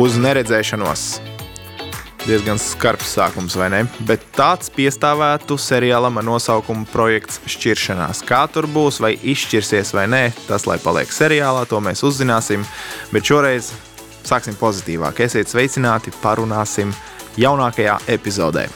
Uz neredzēšanos. Diezgan skarbs sākums, vai ne? Bet tāds piestāvētu seriālam ar nosaukumu Projekts Šķiršanās. Kā tur būs, vai izšķirsies vai nē, tas lai paliek seriālā, to mēs uzzināsim. Bet šoreiz sāksim pozitīvāk. Esiet sveicināti, parunāsim jaunākajā epizodē.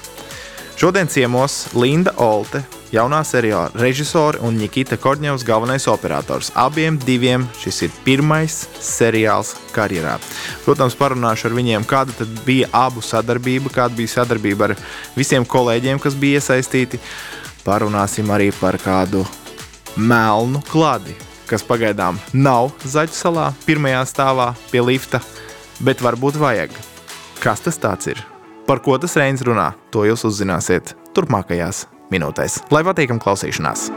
Šodien ciemos Linda Olte, jaunā seriāla režisore un Nikita Korņevs, galvenais operators. Abiem diviem šis ir pirmais seriāls karjerā. Protams, parunāšu ar viņiem, kāda bija abu sadarbība, kāda bija sadarbība ar visiem kolēģiem, kas bija iesaistīti. Parunāsim arī par kādu melnu kladi, kas pagaidām nav Zaķu salā, pirmajā stāvā pie lifta, bet varbūt vajag. Kas tas ir? Par ko tas Reins runā, to jūs uzzināsiet turpmākajās minūtēs. Lai patīkam klausīšanās!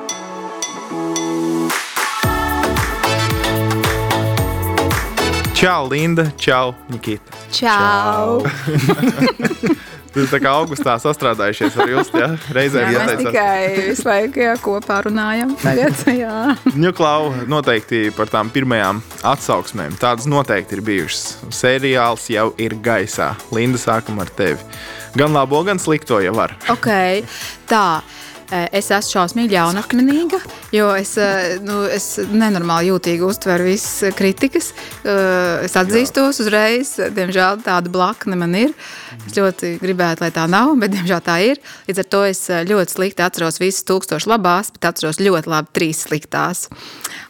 Čau, Linda! Čau, Nikita! Čau! Čau. Jūs tā kā augustā sastrādājušies ar jums, ja? Reizēm jā, mēs tikai visu laiku jā, kopā runājam. Tagad, jā. Nu, Klau, noteikti par tām pirmajām atsauksmēm. Tādas noteikti ir bijušas. Seriāls jau ir gaisā. Linda, sākam ar tevi. Gan labo, gan slikto jau var. Ok, tā. Eh, es esmu šausmīgi ļaunakmenīga, jo es, eh, nu, es nenormāli jūtīgi uztveru visas kritikas. Eh, es atzīstos uzreiz, diemžēl tāda blakne man ir. Es ļoti gribētu, lai tā nav, bet diemžēl tā ir. Līdz ar to es ļoti slikti atceros visas tūkstošas labās, bet atceros ļoti labi trīs sliktās.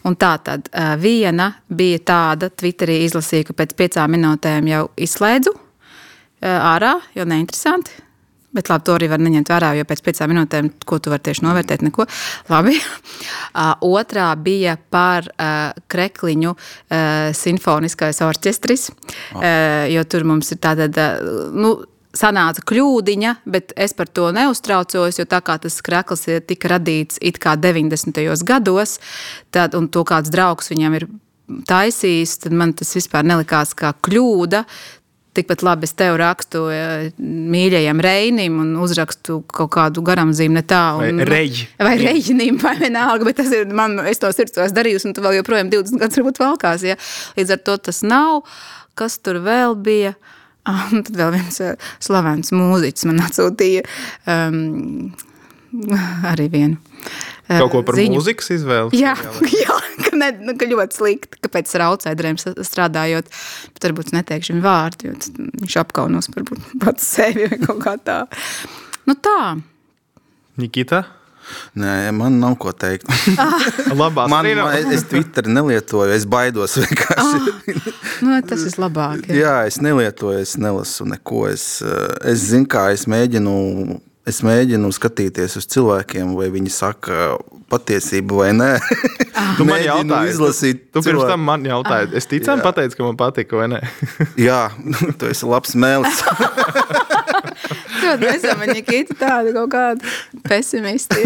Un tā tad viena bija tāda, Twitterī izlasīju, ka pēc piecām minūtēm jau izslēdzu ārā, jo neinteresanti Bet labi, to arī var neņemt vērā, jo pēc piecām minūtēm, ko tu vari tieši novērtēt, neko. Labi. Otrā bija par uh, krekliņu uh, simfoniskais orķestris, oh. uh, jo tur mums ir tāda. Uh, nu, sanāca kļūdiņa, bet es par to neuztraucos, jo tā kā tas krekls tika radīts it kā 90. gados, tad, un to kāds draugs viņam ir taisījis, tad man tas vispār nelikās kā kļūda. Tikpat labi es tev rakstu mīļajam Reinim un uzrakstu kaut kādu garamzīmu ne tā. Un, vai reģi. Vai reģinim, vai vienalga, bet tas ir man, es to sirds esmu darījusi, un tu vēl joprojām 20 gadus varbūt valkās, ja. Līdz ar to tas nav. Kas tur vēl bija? Ah, tad vēl viens eh, slavens mūziķis man atsūtīja um, arī vienu. Kaut ko par ziņu. mūzikas izvēli? Jā, jā ka, ne, nu, ka ļoti slikti, ka pēc raucēdriem strādājot, bet varbūt neteikšu viņu vārdu, jo viņš apkaunos varbūt pats sevi vai kaut kā tā. Nu tā. Nikita? Nē, man nav ko teikt. Labās man, man, es Twitter nelietoju, es baidos vienkārši. Ah, nu, tas ir labāk. Jā. jā, es nelietoju, es nelasu neko. Es, eh, es zinu, kā es mēģinu es mēģinu skatīties uz cilvēkiem, vai viņi saka patiesību vai nē. Ah. tu man jautāji, izlasīt. Tu, tu pirms tam man jautāji, es ticam pateicu, ka man patika vai nē. Jā, tu esi labs mēlis. Ļoti nesamaniķīti tādi kaut kādi pesimisti.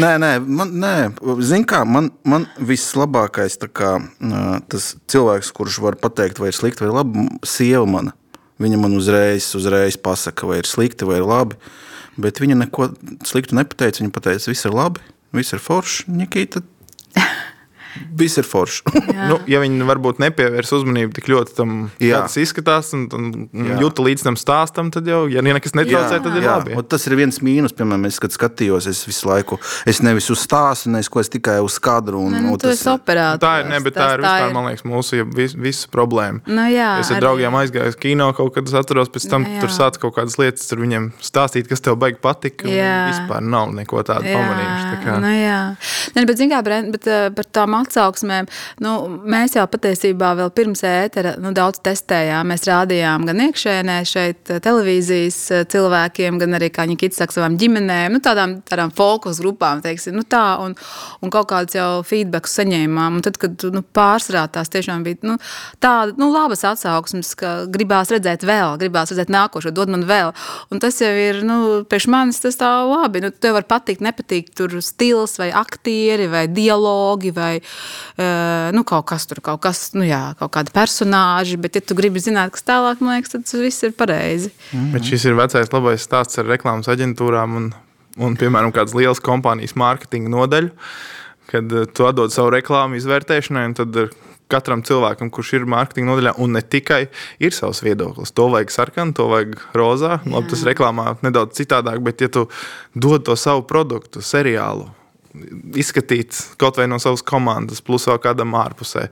nē, nē, man, nē. Zin kā, man, man vislabākais kā, tas cilvēks, kurš var pateikt, vai ir slikti vai labi, sieva mana. Viņa man uzreiz, uzreiz pasaka, vai ir slikti vai labi. Bet viņa neko sliktu nepateica. Viņa pateica, viss ir labi, viss ir forši. Nikita Viss ir forši. nu, ja viņi varbūt nepievērs uzmanību tik ļoti tam, kā tas izskatās, un, un jūta līdz tam stāstam, tad jau, ja nekas netraucē, tad ir jā. labi. Un tas ir viens mīnus, piemēram, es, kad skatījos, es visu laiku, es nevis uz stāstu, nevis ko es tikai uz skadru. Un, ne, nu, tas, operātors, tā ir, ne, bet tā ir vispār, ir... man liekas, mūsu vis, visu problēma. Nu, jā, es ar arī. draugiem aizgāju uz kino kaut kad, es atceros, pēc tam nu, tur sāc kaut kādas lietas, tur viņiem stāstīt, kas tev baigi patika. Vispār nav neko tādu pamanījuši. Tā kā. nu, jā. Ne, bet, zin kā, bet uh, par tām atsauksmēm. Nu, mēs jau patiesībā vēl pirms ētera nu, daudz testējām. Mēs rādījām gan iekšēnē, šeit eh, televīzijas eh, cilvēkiem, gan arī, kā viņi saka, savām ģimenēm, nu, tādām, tādām fokus grupām, teiksim, nu, tā, un, un kaut kādus jau feedbacks saņēmām. Un tad, kad nu, pārsvarā tās tiešām bija nu, tādas nu, labas atsauksmes, ka gribās redzēt vēl, gribās redzēt nākošo, dod man vēl. Un tas jau ir, nu, priekš manis tas tā labi. Nu, tev var patikt, nepatikt tur stils vai aktieri vai dialogi vai nu, kaut kas tur, kaut kas, nu jā, kaut kādi personāži, bet ja tu gribi zināt, kas tālāk, man liekas, tad tas viss ir pareizi. Mm. Bet šis ir vecais labais stāsts ar reklāmas aģentūrām un, un piemēram, kādas lielas kompānijas mārketinga nodeļu, kad uh, tu atdod savu reklāmu izvērtēšanai, tad katram cilvēkam, kurš ir mārketinga nodaļā, un ne tikai ir savs viedoklis. To vajag sarkanu, to vajag rozā. Labi, tas reklāmā nedaudz citādāk, bet ja tu dod to savu produktu, seriālu, izskatīt kaut vai no savas komandas, plus vēl kādam ārpusē.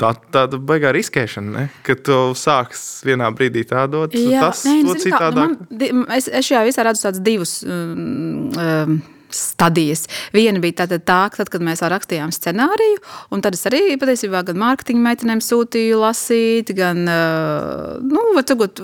Tā tāda baigā riskēšana, ne? kad tu sāks vienā brīdī tā dot, Jā, tas nu, zini kā, nu, citādāk. man Es, es šajā visā redzu tādus divus um, um, stadijas. Viena bija tāda, tā, tad, kad mēs rakstījām scenāriju, un tad es arī patiesībā gan mārketinga meitenēm sūtīju lasīt, gan, uh, nu, varbūt,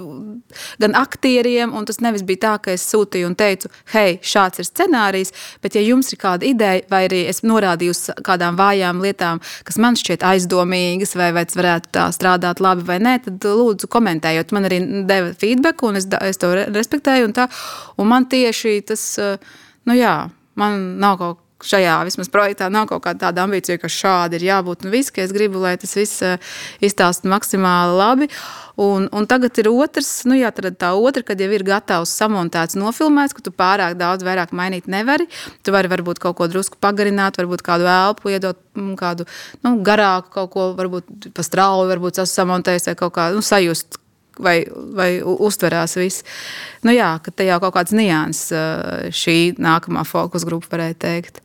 gan aktieriem. un Tas nevis bija tā, ka es sūtīju un teicu, hei, šāds ir scenārijs, bet, ja jums ir kāda ideja, vai arī es norādīju uz kādām vājām lietām, kas man šķiet aizdomīgas, vai, vai tas varētu tā strādāt labi vai nē, tad lūdzu komentējiet. Man arī deva feedback, un es, es to re- respektēju. Un tā, un man tieši tas, uh, nu jā, man nav kaut šajā vismaz projektā nav kaut kāda tāda ambīcija, ka šādi ir jābūt. Un viss, ka es gribu, lai tas viss uh, izstāsta maksimāli labi. Un, un tagad ir otrs, nu jā, tā otra, kad jau ir gatavs samontēts, nofilmēts, ka tu pārāk daudz vairāk mainīt nevari. Tu vari varbūt kaut ko drusku pagarināt, varbūt kādu elpu iedot, mm, kādu nu, garāku kaut ko, varbūt pa strauju, varbūt tas samontēs vai kaut kā nu, sajust. Vai, vai uztverās viss. Nu jā, ka te jau kaut kāds nianses šī nākamā fokus grupa varētu teikt.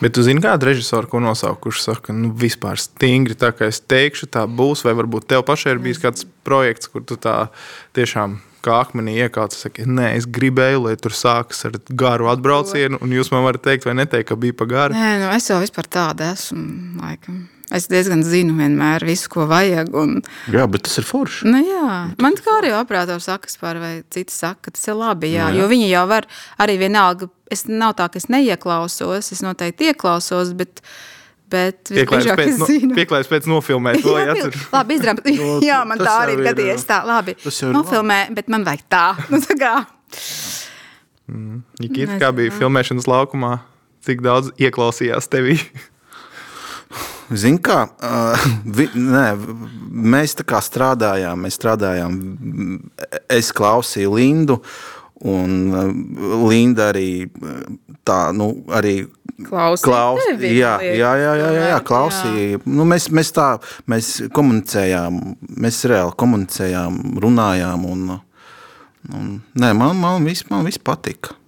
Bet tu zini, kādu režisoru, ko nosaukt, kurš saka, nu, vispār stingri tā, kā es teikšu, tā būs. Vai varbūt tev pašai ir bijis kāds projekts, kur tu tā tiešām kā akmenī iekāpsi, saki, nē, es gribēju, lai tur sākas ar garu atbraucienu, un jūs man varat teikt, vai neteikt, ka bija pa garu. Nē, nu es jau vispār tāda esmu. Laikam. Es diezgan zinu vienmēr visu, ko vajag. Un, Jā, bet tas ir forši. nu, jā, man kā arī operators saka, vai citi saka, ka tas ir labi. Jā, jo viņi jau var arī vienalga. Es nav tā, ka es neieklausos, es noteikti ieklausos, bet, bet visbiežāk pēc, no, zinu. pieklājības pēc nofilmēt to, ja tur Labi, izdarām. Jā, man tas tā arī ir gadījies. Tā, labi. tas jau ir Nofilmē, bet man vajag tā. Nu, tā kā. Nikita, kā bija filmēšanas laukumā, cik daudz ieklausījās tevī. Zini, kā uh, vi, nē, mēs tā kā strādājām, mēs strādājām. Es klausīju Lindu, un uh, Linda arī uh, tā, nu, arī Klausīt Klaus, jā, jā, jā, jā, jā, jā, klausīja. Nu, mēs, mēs tā mēs komunicējām, mēs reāli komunicējām, runājām. Un, un, nē, man, man, viss, man viss patika.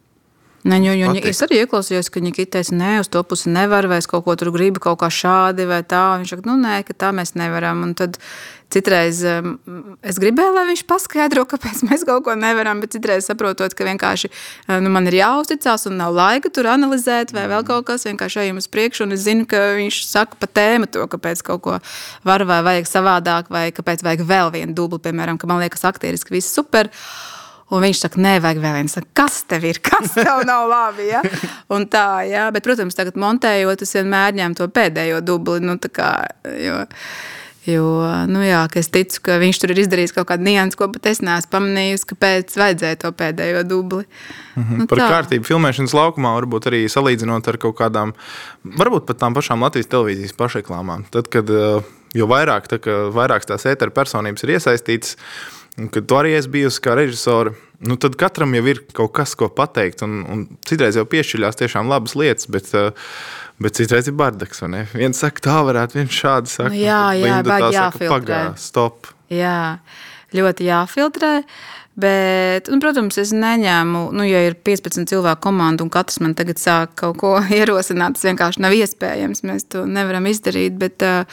Ne, jo, jo, Patīk. es arī ieklausījos, ka viņa teica, nē, uz to pusi nevar, vai es kaut ko tur gribu, kaut kā šādi vai tā. Viņš saka, nu, nē, ka tā mēs nevaram. Un tad citreiz um, es gribēju, lai viņš paskaidro, kāpēc mēs kaut ko nevaram, bet citreiz saprotot, ka vienkārši uh, nu, man ir jāuzticas un nav laika tur analizēt, vai vēl kaut kas, vienkārši ejam uz priekšu. Un es zinu, ka viņš saka pa tēmu to, kāpēc kaut ko var vai vajag savādāk, vai kāpēc vajag vēl vienu dublu, piemēram, ka man liekas, aktieriski viss super. Un viņš saka, nē, vajag vēl viens. Kas tev ir? Kas tev nav labi? Ja? Un tā, jā. Bet, protams, tagad montējot, es vienmēr ņēmu to pēdējo dubli. Nu, kā, jo, jo, nu, jā, es ticu, ka viņš tur ir izdarījis kaut kādu niansu, ko pat es neesmu pamanījusi, kāpēc vajadzēja to pēdējo dubli. Nu, Par tā. kārtību filmēšanas laukumā, varbūt arī salīdzinot ar kaut kādām, varbūt pat tām pašām Latvijas televīzijas pašreklāmām. Tad, kad eh, jo vairāk, tā, vairāk tās ēteru personības ir iesaistītas, un kad tu arī esi bijusi kā režisore, nu, tad katram jau ir kaut kas, ko pateikt. Un, un citreiz jau piešķiļās tiešām labas lietas, bet, eh, bet citreiz ir bardaks. Viens saka, tā varētu, viens šādi saka. Nu jā, jā, Linda tā baigi saka, jāfiltrē. Pagā, stop. Jā, ļoti jāfiltrē. Bet, un, protams, es neņēmu, nu, ja ir 15 cilvēku komanda un katrs man tagad sāk kaut ko ierosināt, tas vienkārši nav iespējams. Mēs to nevaram izdarīt. Bet, eh,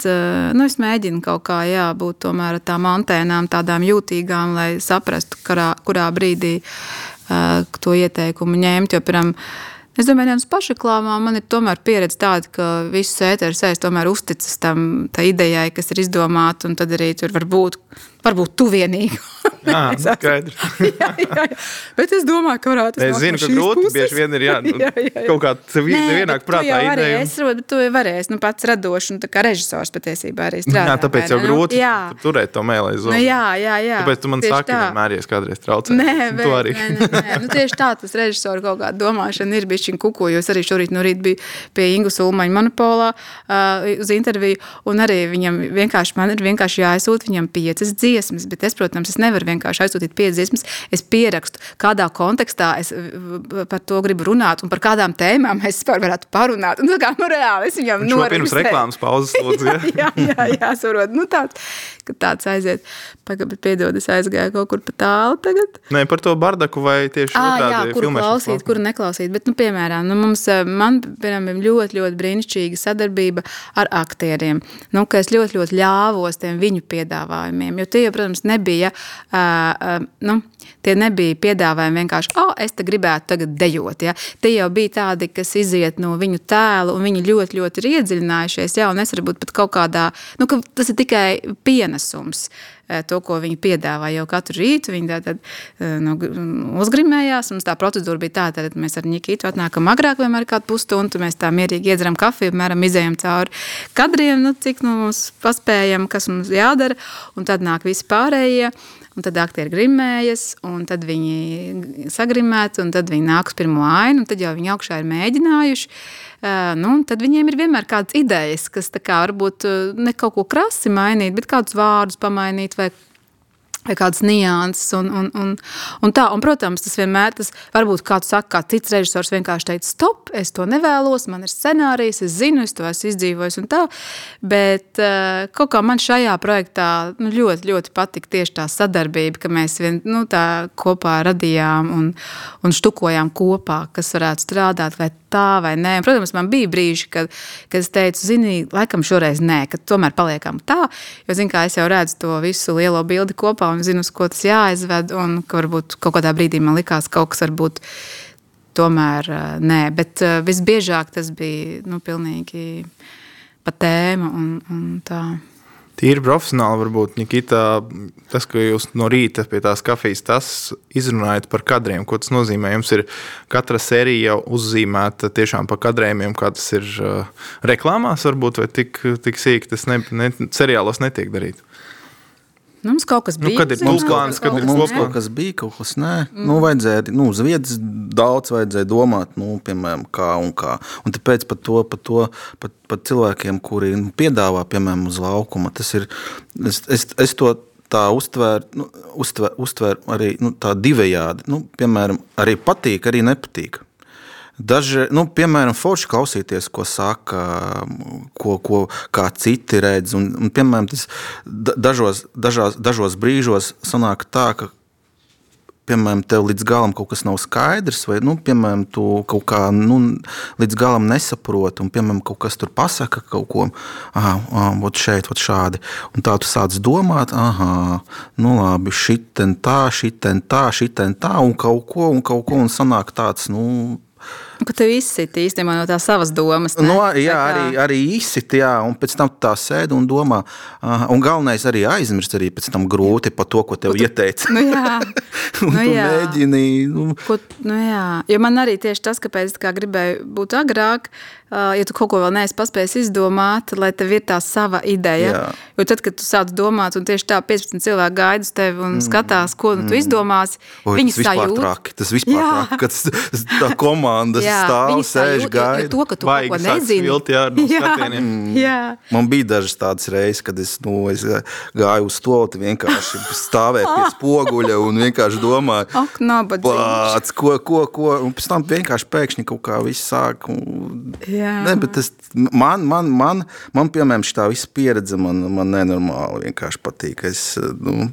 bet eh, nu, es mēģinu kaut kā jā, būt tomēr ar tām antēnām, tādām jūtīgām, lai saprastu, kurā, kurā brīdī uh, to ieteikumu ņemt. Jo, piram, Es domāju, ka pašreklāmā man ir tomēr pieredze tāda, ka viss ēteris es tomēr uzticas tam idejai, kas ir izdomāta, un tad arī tur var būt, varbūt tu vienīgi. Jā, Es skaidrs. jā, jā, jā. Bet es domāju, ka varētu Es nākt zinu, no ka grūti puses. bieži vien ir jā, nu, jā, jā, jā. kaut kā tev Nē, vienāk tu prātā ideja. varēsi, varbūt, bet tu varēsi, nu, pats radoši, un tā kā režisors patiesībā arī strādā. Jā, tāpēc jau? Nu, grūti Jā, tur turēt to mēlē nu, zonu. jā, jā, jā. Tāpēc tu man Tieši saki, vienmēr, ja es kādreiz traucēju. Nē, Tu bet, arī. nē, nē, nē. Nu, tieši tā tas režisors kaut kāda domāšana ir viņa kuku, jo es arī šorīt no rīta biju pie Ingu Sulmaņa monopolā uh, uz interviju, un arī viņam vienkārši, man ir vienkārši jāizsūt viņam piecas dzīves dziesmas, bet es, protams, es nevaru vienkārši aizsūtīt piecas dziesmas. Es pierakstu, kādā kontekstā es par to gribu runāt un par kādām tēmām es vispār varētu parunāt. Un, kā, nu, reāli, es viņam Šo pirms reklāmas pauzes lūdzu. Ja? jā, jā, jā, saprot. Nu, tāds, tāds aiziet. Pagaid, piedod, es aizgāju kaut kur pa tālu tagad. Nē, par to bardaku vai tieši À, jā, otrādi kuru klausīt, kuru neklausīt. Bet, nu, piemēram, nu, mums, eh, man piemēram, ļoti, ļoti brīnišķīga sadarbība ar aktieriem. Nu, ka es ļoti, ļoti ļāvos tiem viņu piedāvājumiem. Jo tie, jau, protams, nebija, uh, uh, nu, tie nebija piedāvājumi vienkārši, oh, es te gribētu tagad dejot. Ja? Tie jau bija tādi, kas iziet no viņu tēla, un viņi ļoti, ļoti ir iedziļinājušies. Ja? Un es varbūt pat kaut kādā, nu, ka tas ir tikai pienesums eh, to, ko viņi piedāvā jau katru rītu. Viņi tātad eh, nu, uzgrimējās. Mums tā procedūra bija tāda, ka mēs ar Nikitu atnākam agrāk, vienmēr kādu pusstundu. Mēs tā mierīgi iedzeram kafiju, apmēram izējām cauri kadriem, nu, cik nu, mums paspējam, kas mums jādara. Un tad nāk visi pārējie. Un tad aktieri grimējas, un tad viņi sagrimēti, un tad viņi nāk uz pirmo ainu, un tad jau viņi augšā ir mēģinājuši. Uh, nu, tad viņiem ir vienmēr kādas idejas, kas kā varbūt ne kaut ko krasi mainīt, bet kādus vārdus pamainīt vai vai kādas nianses. Un, un, un, un tā, un, protams, tas vienmēr, tas varbūt kāds saka, kā cits režisors vienkārši teica, stop, es to nevēlos, man ir scenārijs, es zinu, es to esmu izdzīvojis un tā. Bet uh, kaut kā man šajā projektā nu, ļoti, ļoti patika tieši tā sadarbība, ka mēs vien, nu, tā kopā radījām un, un štukojām kopā, kas varētu strādāt vai tā vai nē. Protams, man bija brīži, kad, kad es teicu, zini, laikam šoreiz nē, ka tomēr paliekam tā, jo, zini, kā es jau redzu to visu lielo bildi kopā un zinu, uz ko tas jāizved, un ka varbūt kaut kādā brīdī man likās kaut kas varbūt tomēr nē, bet visbiežāk tas bija, nu, pilnīgi pa tēmu un, un tā. Tīri profesionāli, varbūt, Nikita, tas, ka jūs no rīta pie tās kafijas tas izrunājat par kadriem, ko tas nozīmē. Jums ir katra sērija jau uzzīmēta tiešām pa kadrējumiem, kā tas ir reklāmās, varbūt, vai tik, tik sīki tas ne, ne, seriālos netiek darīts. Nu, mums kaut kas Nu, bija. kad ir zināt, pusplāns, kad kaut ir kas Mums kaut kas bija, kaut kas nē. Mm. Nu, vajadzēja, nu, uz vietas daudz vajadzēja domāt, nu, piemēram, kā un kā. Un tāpēc par to, par to par, par cilvēkiem, kuri nu, piedāvā, piemēram, uz laukuma, tas ir, es, es, es to tā uztvēru, nu, uztver, uztver arī nu, tā divējādi. Nu, piemēram, arī patīk, arī nepatīk. Daži, nu, piemēram, forši klausīties, ko saka, ko, ko citi redz. Un, un, piemēram, tas da- dažos, dažās, dažos brīžos sanāk tā, ka piemēram, tev līdz galam kaut kas nav skaidrs, vai, nu, piemēram, tu kaut kā nu, līdz galam nesaproti, un, piemēram, kaut kas tur pasaka kaut ko, ah, vot šeit, vot šādi. Un tā tu sāc domāt, ah, nu labi, šitien tā, šitien tā, šitien tā, un kaut ko, un kaut ko, un sanāk tāds, nu, Nu, Ka tev izsit īstenībā no tās savas domas. ne? No, Vai jā, arī, arī izsit, jā, un pēc tam tu tā sēdi un domā, aha, un galvenais arī aizmirst arī pēc tam grūti par to, ko tev ieteica. Nu, jā, nu, tu jā. mēģini, nu, Ko, nu jā, jo man arī tieši tas, kāpēc kā gribēju būt agrāk, uh, ja tu kaut ko vēl neesi paspējis izdomāt, lai tev ir tā sava ideja. Jā. Jo tad, kad tu sāc domāt, un tieši tā 15 cilvēki gaida uz tevi un skatās, ko nu, tu izdomāsi, Oi, viņi tas vispār sajūt. traki. Tas vispār Jā. traki, kad tā komanda Jā, stāv, sēž, gaida. To, ka tu Baigi kaut ko nezini. svilt, jā, no skatieniem. jā. Man bija dažas tādas reizes, kad es, nu, es gāju uz stūri, vienkārši stāvēju pie spoguļa un vienkārši domāju, Ak, nabadzīgs. Ko, ko, ko, un pēc tam vienkārši pēkšņi kaut kā viss sāk. Un... Jā. Ne, bet tas man, man, man, man piemēram, šī visa pieredze man, man nenormāli vienkārši patīk. Es, nu,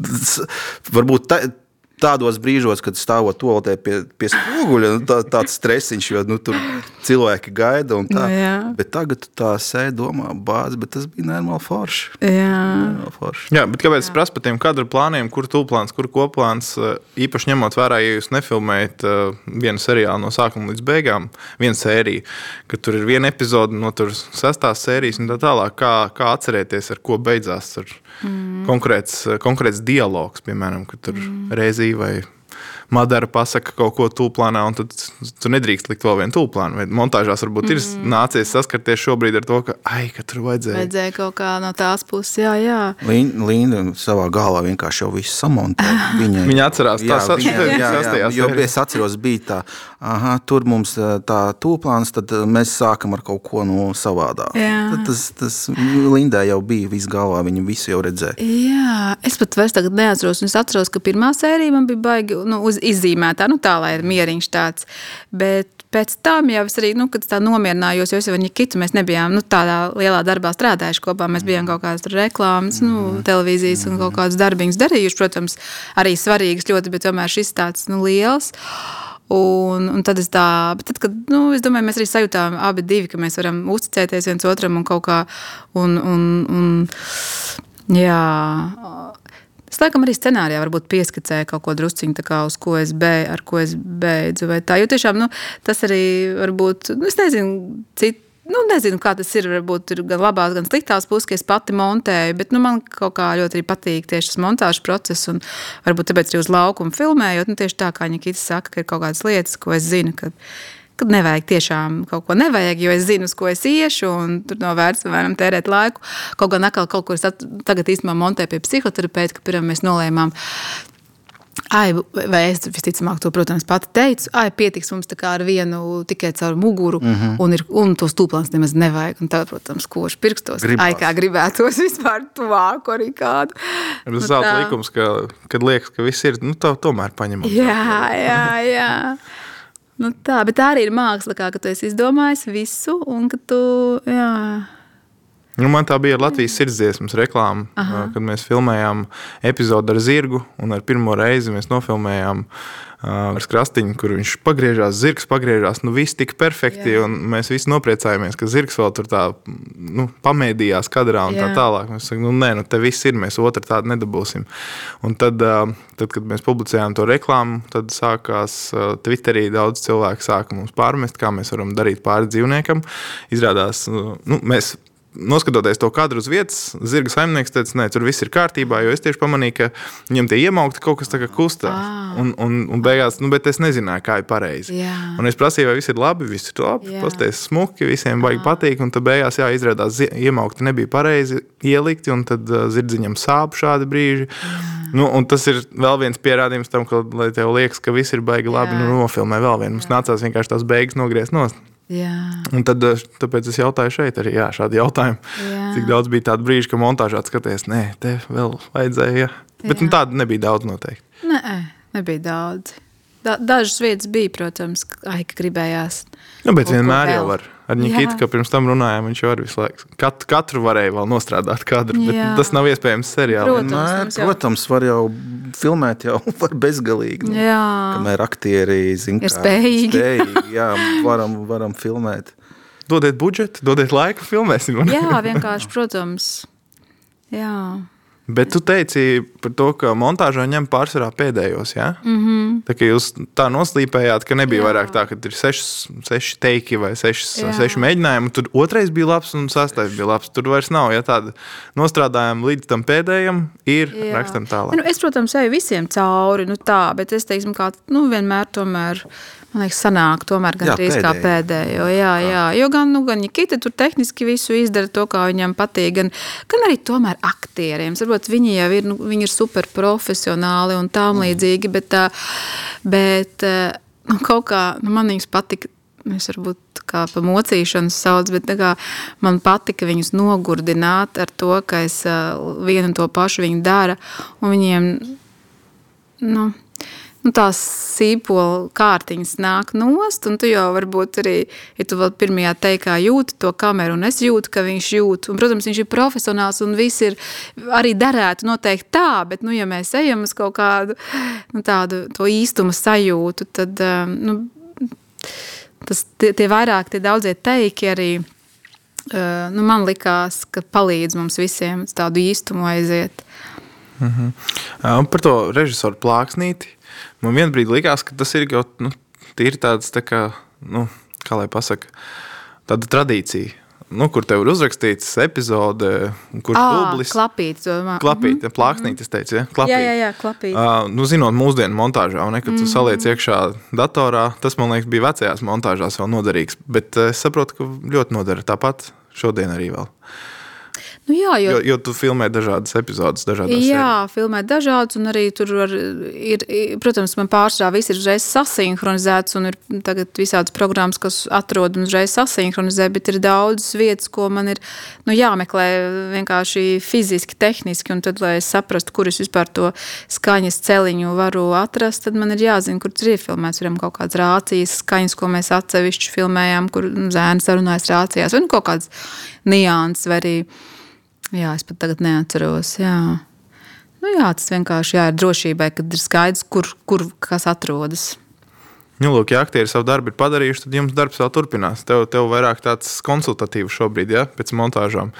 tas, varbūt tā, tādos brīžos, kad stāvot toaletē pie, pie spoguļa, nu, tā, tāds stresiņš, jo nu, tur cilvēki gaida. un Tā. Nu, jā. bet tagad tu tā sēdi domā, bāzi, bet tas bija nenormāli forši. Jā. Nenormāli forši. Jā, bet kāpēc es prasu par tiem kadru plāniem, kur tūplāns, kur koplāns? eh, Īpaši ņemot vērā, ja jūs nefilmējat uh, vienu seriālu no sākuma līdz beigām, vienu sēriju, ka tur ir viena epizode no tur sestās sērijas un tā tālāk. Kā, kā atcerēties, ar ko beidzās ar mm. konkrēts, eh, konkrēts dialogs, piemēram, kad tur mm. reizī vai Madara pasaka kaut ko tūplānā, un tad tu nedrīkst likt vēl vienu tūplānu. Vai montāžās varbūt mm. ir nācies saskarties šobrīd ar to, ka, ai, ka tur vajadzēja. Vajadzēja kaut kā no tās puses, jā, jā. Linda savā galvā vienkārši jau visu samontē. Viņa, viņa atcerās jā, tā, viņa, jā, jā, jā, jo es atceros, bija tā, aha, tur mums tā tūplāns, tad mēs sākam ar kaut ko no savādā. Tad tas, tas Lindai jau bija viss galvā, viņa visu jau redzēja. Jā, es pat vairs tagad neatceros, un es atceros, ka pirmā sērija man bija baigi, nu, uz izzīmētā, nu tā, lai ir mieriņš tāds. Bet pēc tam jau es arī, nu, kad tā nomierinājos, jo es jau ar Nikitu mēs nebijām, nu, tādā lielā darbā strādājuši kopā. Mēs bijām kaut kādas reklāmas, nu, mhm. televīzijas un kaut kādas darbiņas darījuši, protams, arī svarīgas ļoti, bet tomēr šis tāds, nu, liels. Un, un tad es tā, tad, kad, nu, es domāju, mēs arī sajūtām abi divi, ka mēs varam uzticēties viens otram un kaut kā, un, un, un jā, Es laikam arī scenārijā varbūt pieskicēju kaut ko drusciņu, uz ko es ar ko es beidzu. Jo tiešām nu, tas arī varbūt, nu, es nezinu, citu. Nu, nezinu, kā tas ir. Varbūt ir gan labās, gan sliktās puses, ka es pati montēju. Bet nu, man kaut kā ļoti patīk tieši tas montāžas process. Varbūt tāpēc arī uz laukuma filmējot. Nu, tieši tā kā Nikita saka, ka ir kaut kādas lietas, ko es zinu. Ka, kad nevajag tiešām kaut ko nevajag, jo es zinu, uz ko es iešu, un tur nav vērts varam tērēt laiku. Kaut gan atkal kaut kur tagad īstenībā montēju pie psihoterapeita, ka pirmā mēs nolēmām. Ai, vai es visticamāk to, protams, pati teicu, ai, pietiks mums ar vienu tikai caur muguru, mm -hmm. un, ir, un tos tūplāns nemaz nevajag. Un tad, protams, koši pirkstos. Gribās. Ai, kā gribētos vispār tuvāku arī kādu. Nu, zelta likums, ka, kad liekas, ka viss ir, nu, to, tomēr paņemam. Jā, jā, jā. Nu tā, bet tā arī ir māksla, kā, ka tu esi izdomājis visu, un ka tu. Jā. Nu, man tā bija Latvijas sirdsdziesmas reklāma, Aha. kad mēs filmējām epizodi ar zirgu. Ar pirmo reizi mēs nofilmējām uh, ar skrastiņu, kur viņš pagriežās, zirgs pagriežās. Nu, viss tika perfekti, Jā. un mēs visi nopriecājāmies, ka zirgs vēl tur tā nu, pamēdījās kadrā un Jā. tā tālāk. Mēs sakām, nu, nē, nu, te viss ir, mēs otru tādu nedabūsim. Un tad, tad, kad mēs publicējām to reklāmu, tad sākās Twitterī daudz cilvēku sāka mums pārmest, kā mēs varam darīt pāri dzīvniekam. Izrādās, nu, mēs noskatoties to kadru uz vietas, zirga saimnieks teica, nē, tur viss ir kārtībā, jo es tieši pamanīju, ka viņam tie iemaukti kaut kas tā kā kustās. Ah. Un, un, un beigās, nu, bet es nezināju, kā ir pareizi. Jā. Un es prasīju, vai viss ir labi, viss ir labi, pasties smuki, visiem baigi ah. patīk, un tad beigās, jā, izrādās iemaukti nebija pareizi ielikti, un tad uh, zirdziņam sāp šādi brīži. Jā. Nu, tas ir vēl viens pierādījums tam, ka, lai tev liekas, ka viss ir baigi labi, jā. nu, nofilmē vēl vienu. Mums jā. nācās vienkārši tās beigas nogriezt nost. Tad, eh, tāpēc es jautāju šeit arī jā, šādu jautājumu. Jā. Cik daudz bija tādu brīžu, ka montāžā skaties, nē, te vēl vajadzēja. Jā. Bet nu, tādu nebija daudz noteikti. Nē, nebija daudz. Da, dažas vietas bija, protams, ai, ka gribējās. Nu, bet vienmēr jau var. Ar Nikitu, ka pirms tam runājām, viņš jau arī visu laiku. Katru, katru varēja vēl nostrādāt kadru, bet Jā. tas nav iespējams seriālā. Protams, Nē, jau... protams, var jau filmēt jau var bezgalīgi. Nu, jā. Kamēr aktieri zina, ir spējīgi. spējīgi jā, varam, varam filmēt. Dodiet budžetu, dodiet laiku, filmēsim. Jā, vienkārši, protams. Jā. Bet tu teici par to, ka montāžā ņem pārsvarā pēdējos. Ja? Mm -hmm. Tā kā jūs tā noslīpējāt, ka nebija Jā. vairāk tā, ka ir sešas, seši teiki vai sešas, Jā. seši mēģinājumi. Tur otrais bija labs un sastais bija labs. Tur vairs nav. Ja tāda nostrādājuma līdz tam pēdējam, ir Jā. rakstam tālāk. Nu, es, protams, eju visiem cauri, nu tā, bet es teiksim, kā nu, vienmēr tomēr Man liekas, sanāk tomēr gan trīs kā pēdējo. Jā, jā. Jo gan, nu, gan Nikita tur tehniski visu izdara to, kā viņam patīk, gan, gan arī tomēr aktieriem. Varbūt viņi jau ir, nu, viņi ir super profesionāli un tām mm. līdzīgi, bet, bet nu, kaut kā nu, man viņas patika. Es varbūt kā pa mocīšanu sauc, bet kā, man patika viņus nogurdināt ar to, ka es vienu to pašu viņi dara. Un viņiem, nu, nu, tās sīpola kārtiņas nāk nost, un tu jau varbūt arī, ja tu vēl pirmajā teikā jūti to kameru, un es jūtu, ka viņš jūt, un, protams, viņš ir profesionāls, un viss ir arī darētu noteikti tā, bet, nu, ja mēs ejam uz kaut kādu, nu, tādu to īstuma sajūtu, tad, um, nu, tas, tie, tie vairāk, tie daudzie teiki arī, uh, nu, man likās, ka palīdz mums visiem tādu īstumu aiziet. Mm -hmm. Par to režisoru plāksnīti Man vienbrīd likās, ka tas ir kaut nu, tāds, tā kā, nu, kā lai pasaka, tāda tradīcija. nu, kur tev ir uzrakstīts epizode, kurš dublis. klapīts, domā. Klapīt, mm. plāksnīt, es teicu, ja? Klapīt. Jā, jā, jā, klapīt. Uh, nu, zinot, mūsdienu montāžā, un ne, kad tu Mhm. saliec iekšā datorā, tas man liekas, bija vecajās montāžās vēl noderīgs. Bet uh, es saprotu, ka ļoti noder tāpat šodien arī vēl. Nu, jā, jo, Jo, jo tu filmē dažādas epizodes, dažādas Jā, filmē dažādas, un arī tur var, ir, protams, man pārsvarā viss ir uzreiz sasinhronizēts, un ir tagad visādas programmas, kas atrod un uzreiz sasinhronizē, bet ir daudzas vietas, ko man ir nu, jāmeklē vienkārši fiziski, tehniski, un tad, lai es saprastu, kur es vispār to skaņas celiņu varu atrast, tad man ir jāzina, kur tas ir iefilmēts. Piemēram, kaut kādas rācijas skaņas, ko mēs atsevišķi filmējām, kur zēns sarunājas rācijās, vai nu, kaut kādas nianses, vai arī Jā, es pat tagad neatceros. Jā, nu, jā tas vienkārši jā, ir drošībai, kad ir skaidrs, kur, kur kas atrodas. Nu, lūk, ja aktieri savu darbu ir padarījuši, tad jums darbs vēl turpinās. Tev, tev vairāk tāds konsultatīvs šobrīd, ja, pēc montāžām.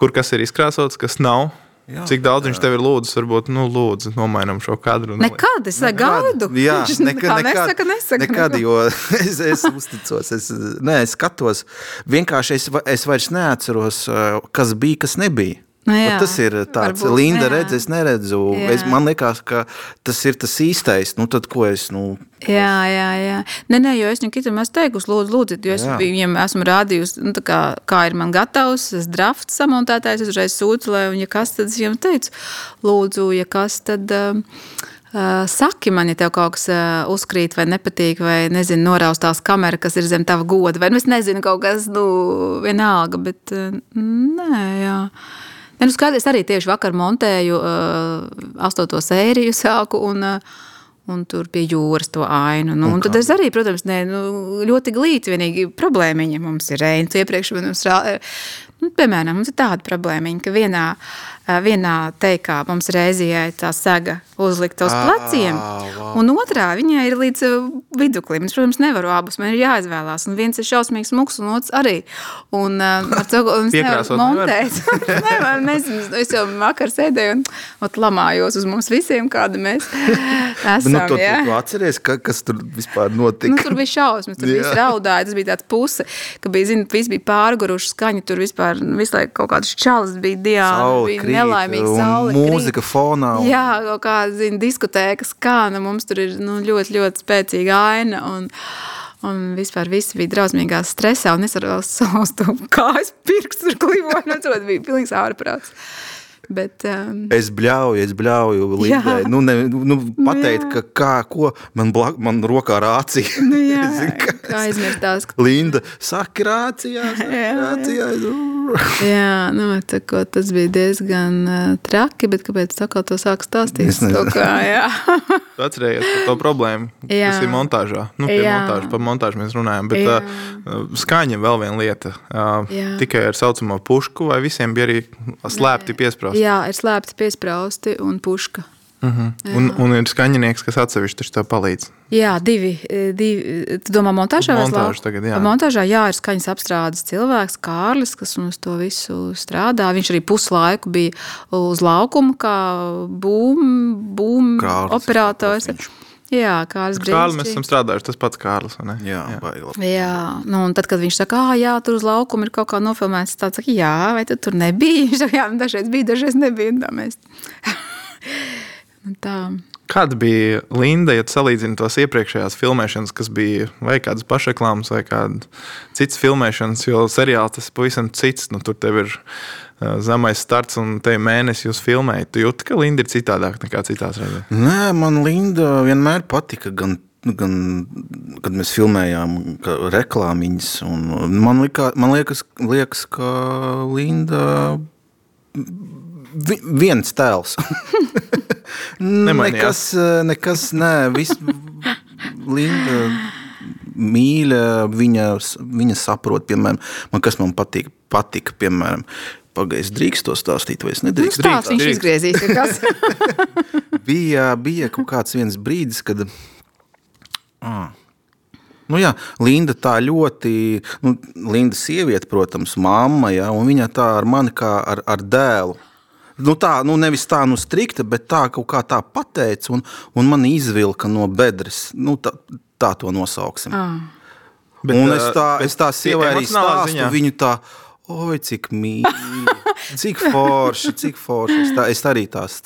Kur kas ir izkrāsots, kas nav. Jā, Cik daudz jā. viņš tev ir lūdzis, varbūt, nu, lūdzu, nomainām šo kadru. un- Nekad es gaidu. Jā, Viņš nekad, nekad, nesaka, nesaka. nekad, neko. jo es, es uzticos, es, nē, es skatos. Vienkārši es, es vairs neatceros, kas bija, kas nebija. Nu jā, Vat tas ir tāds, varbūt, Linda jā. redz, es neredzu. Jā. Es, man liekas, ka tas ir tas īstais. Nu, tad, ko es, nu, Jā, jā, jā. Nē, nē, jo es viņam kitam esmu teikusi, lūdzu, lūdzu, jo es Jā. viņam esmu rādījusi, nu, tā kā, kā ir man gatavs, es drafts samontētājs, es uzreiz sūtu, lai viņa kas tad es viņam teicu, lūdzu, ja kas tad. Um, Uh, saki man, ja tev kaut kas uh, uzkrīt, vai nepatīk, vai nezinu, noraustās kamera, kas ir zem tava goda, vai nu, es nezinu, kaut kas, nu, vienalga, bet uh, nē, jā. Ne, nu skaidrs, arī tieši vakar montēju uh, astoto sēriju sāku un, uh, un tur pie jūras to ainu. Nu, un tad es arī, protams, ne, nu, ļoti glīti vienīgi problēmiņa mums ir reini. Tu iepriekš man mums rā, nu, piemēram, mums ir tāda problēmiņa, ka vienā, uh, vienā teikā mums reizijai tā sega uzlikta uz pleciem, wow. un otrā viņai ir līdz uh, viduklim. Es, protams, nevaru abus, man ir jāizvēlās. Un viens ir šausmīgs smuks, un otrs arī. Un, uh, ar to, Piekrāsot nevar? montēt. Nevar, nezinu, es jau vakar sēdēju un ot, lamājos uz mums visiem, kāda mēs esam. nu, tu, tu, jā. tu atceries, ka, kas tur vispār notika. Nu, tur bija šausmas, tur bija raudāja. Tas bija tāds puse, ka bija, zini, viss bija pārguruši skaņa. Tur vispār visu laiku kaut kādas čalas bija diāna, Saule bija krīt, nelaimīga saule. mūzika fonā, un- Jā, kaut kāda, zini, diskotēka skan, un mums tur ir nu, ļoti, ļoti spēcīga aina. Un, Un vispār viss bija drausmīgā stresā, un es ar saustu kājas pirkstu tur klivoju, un tas bija pilnīgs ārprāts. Bet, um, Es bļauju, es bļauju. Jā. Nu, ne, nu, pateikt, jā. ka kā, ko man, blak, man rokā rācija. nu, jā, Zini, kā kā aizmirstās, Linda saka rācijā, Jā, rācijā. Jā, nu, tā kā tas bija diezgan uh, traki, bet kāpēc tā kā to sāk stāstīt? Es nezinu. To Kā, jā. Tu atceries par to problēmu, Jā. kas ir montāžā. Nu, montāžas, par montāžu mēs runājam. Bet Jā. uh, skaņa vēl viena lieta. Uh, Jā. tikai ar saucamo pušku, vai visiem bija arī slēpti piesprāsti. jā, ir slēpti piesprāsti un puška. Un, un ir skaņinieks, kas atsevišķi tev palīdz. Jā, divi. eh, divi tu domā, montāžā vai Montāža slā- tagad, jā. Montāžā, jā, ir skaņas apstrādes cilvēks, Kārlis, kas mums to visu strādā. Viņš arī puslaiku bija uz laukuma, kā būm, būm Kārlis, operators. viņš. Jā, Kārlis Kārlis, mēs esam strādājuši, tas pats Kārlis. vai ne? Jā, baila. Jā, nu, un tad, kad viņš saka, ah, jā, tur uz laukuma ir kaut kā nofilmēts, tāds saka, jā, vai tu tur nebija? Viņš saka, jā, nu, dažreiz bija, dažreiz nebija. un Tā mēs. Un tā. Kāda bija Linda, ja tu salīdzini tos iepriekšējās filmēšanas, kas bija vai kādas pašreklāmas, vai kādas citas filmēšanas, jo seriāls tas ir pavisam cits. Nu, tur tev ir zemais starts un te mēnesis, jūs filmējat. Tu jūti, ka Linda ir citādāk nekā citās reizēs. Nē, man Linda vienmēr patika. Gan, gan, kad mēs filmējām reklāmiņas, un man, likā, man liekas, liekas, ka Linda vi, viens tēls. Nekas, nekas, nē, viss Linda mīļa, viņa, viņa saprot, piemēram, man, kas man patīk, patika, piemēram, pagaidzi, drīkst to stāstīt, vai es Nu, nedrīkst? stāsts viņš izgriezīs. bija, bija kaut kāds viens brīdis, kad. Ah. Nu jā, Linda tā ļoti, nu, Linda sieviete, protams, mamma, ja, un viņa tā ar mani kā ar, ar dēlu. Nu tā, nu nevis tā, nu strikta, bet tā kaut kā tā pateica, un, un man izvilka no bedres. Nu, tā, tā to nosauksim. Ah. Bet, un es tā, bet es tā tie sievai arī stāstu, ziņā- viņu tā, oi, cik mīļi, cik forši, cik forši. Es, tā, es arī tās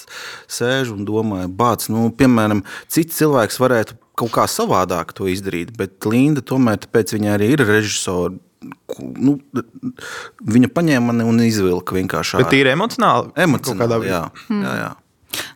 sēžu un domāju, bāc, nu, piemēram, cits cilvēks varētu kaut kā savādāk to izdarīt, bet Linda tomēr, tāpēc viņa arī ir režisori. Nu, viņa paņēma mani un izvilka vienkārši Bet tīri emocionāli? Emocionāli, veidā. jā, jā, jā.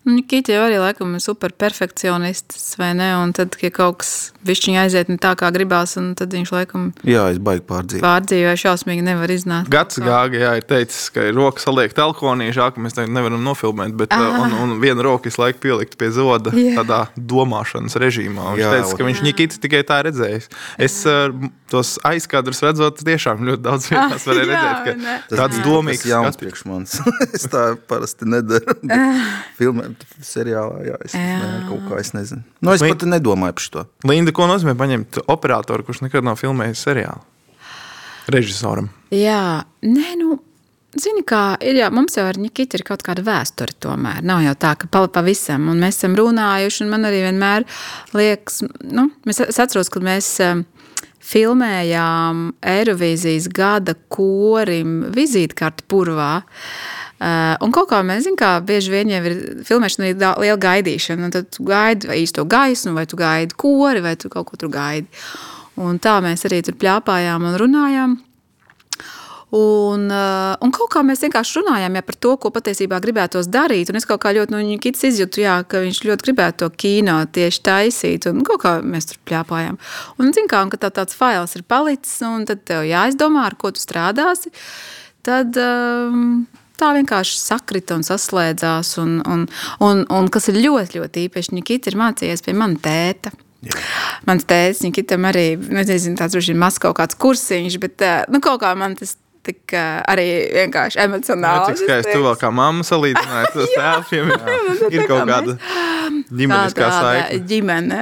Nu, Nikita jau arī laikam ir super perfekcionists, vai ne? Un tad, ja kaut kas višķiņi aiziet ne tā, kā gribās, un tad viņš laikam jā, es baigi pārdzīvoju. pārdzīvoja šausmīgi nevar iznākt. Gads gāga, jā, ir teicis, ka roka saliek telkonī, ka mēs tagad nevaram nofilmēt, bet uh, un, un viena roka visu laiku pielikt pie zoda Jā. tādā domāšanas režīmā. Viņš Jā, teica, ka viņš Nikits tikai tā redzējis. Es uh, tos aizkadrus redzot, tiešām ļoti daudz vietās varēju jā, redzēt, ka tāds domīgs Tas jauns priekš manis. es tā parasti nedaru. Filmēt seriālā, jā, es Jā. ne, kaut kā es nezinu. Nu, es Vai- pat nedomāju par šo. Linda, ko nozīmē paņemt operatoru, kurš nekad nav filmējis seriālu? Režisoram. Jā, nē, nu. Zini, kā ir, jā, mums jau ar Nikitu ir kaut kāda vēsture. Tomēr nav jau tā, ka pa- pavisam, un mēs esam runājuši. un Man arī vienmēr liekas, nu, mēs, es atceros, kad mēs um, filmējām Eirovīzijas gada korim vizītkarti Purvā. Uh, un kaut kā mēs zinām, kā bieži vien jau ir filmēšana, ir da- liela gaidīšana. un Tad tu gaidi vai īsto gaismu, vai tu gaidi kori, vai tu kaut ko tur gaidi. Un tā mēs arī tur plāpājām un runājām. Un, uh, un kaut kā mēs vienkārši runājām ja, par to, ko patiesībā gribētos darīt. Un es kaut kā ļoti no viņa kits izjūtu, jā, ka viņš ļoti gribētu to kino tieši taisīt. Un kaut kā mēs tur plāpājām. Un, zin, kā, un kad tā, tāds fails ir palicis, un tad tev jāizdomā, ar ko tu strādāsi, tad um, tā vienkārši sakrita un saslēdzās. Un, un, un, un kas ir ļoti, ļoti īpaši, Nikita ir mācījies pie mana tēta. Jā. Mans tēvs, Nikitam arī, nu, nezinu, tāds droši vien maz kaut kāds kursiņš, bet eh, nu, kaut kā man tas tik eh, arī vienkārši emocionāli. cik skaisti tu vēl kā mamma salīdzināji tos tēviem. Ir kaut kāda ģimeniskā saikne. ģimene.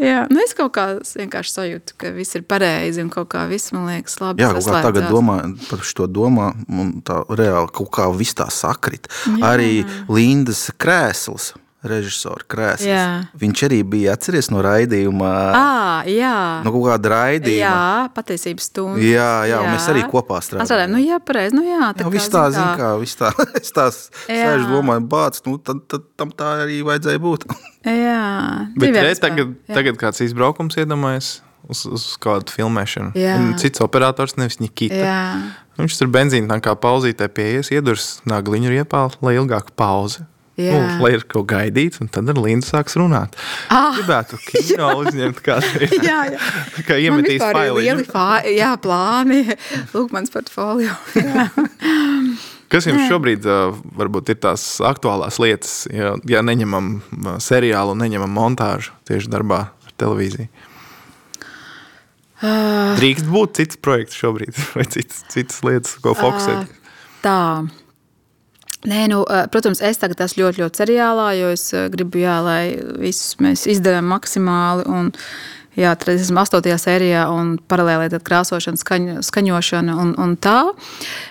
Jā, nu, es kaut kā vienkārši sajūtu, ka viss ir pareizi un kaut kā viss man liekas labi. Jā, kaut kā tagad domā par šo domā, un tā reāli kaut kā viss tā sakrit. Jā. Arī Lindas krēsls. Režisors krēsls. Jā. Viņš arī bija atceries no raidījuma. À, jā, No kaut kāda raidījuma. jā, patiesības stunda. Jā, jā, un mēs arī kopā strādājām. Strādājām, nu jā, pareizi, nu jā. Jā, viss tā, zin kā, viss tā, es tā Jā. sēžu domāju, bāc, nu, tad, tad tam tā arī vajadzēja būt. Jā, Bet re, tagad, jā. tagad kāds izbraukums iedomājas uz, uz kādu filmēšanu. Jā. Un cits operators, nevis Nikita. Jā. Viņš tur benzīna tā kā pauzītē pieies, iedurs nagliņu riepā, lai ilgāk pauzi. Jā. Nu, lai ir ko gaidīt, un tad ar Lindu sāks runāt. Ah. Gribētu kino uzņemt, kā Jā, jā. kā iemetīs fā, jā, plāni. Lūk, mans portfolio. Kas jums šobrīd uh, varbūt ir tās aktuālās lietas, ja, ja neņemam uh, seriālu un neņemam montāžu tieši darbā ar televīziju? Ah. Drīkst būt cits projekts šobrīd, vai citas, citas lietas, ko fokusēt. Tā. Nē, nu, eh, protams, es tagad esmu ļoti, ļoti seriālā, jo es eh, gribu, jā, lai visus mēs izdarām maksimāli. Un, jā, tad es esmu astotajā sērijā un paralēli tad krāsošana, skaņ, skaņošana un, un tā.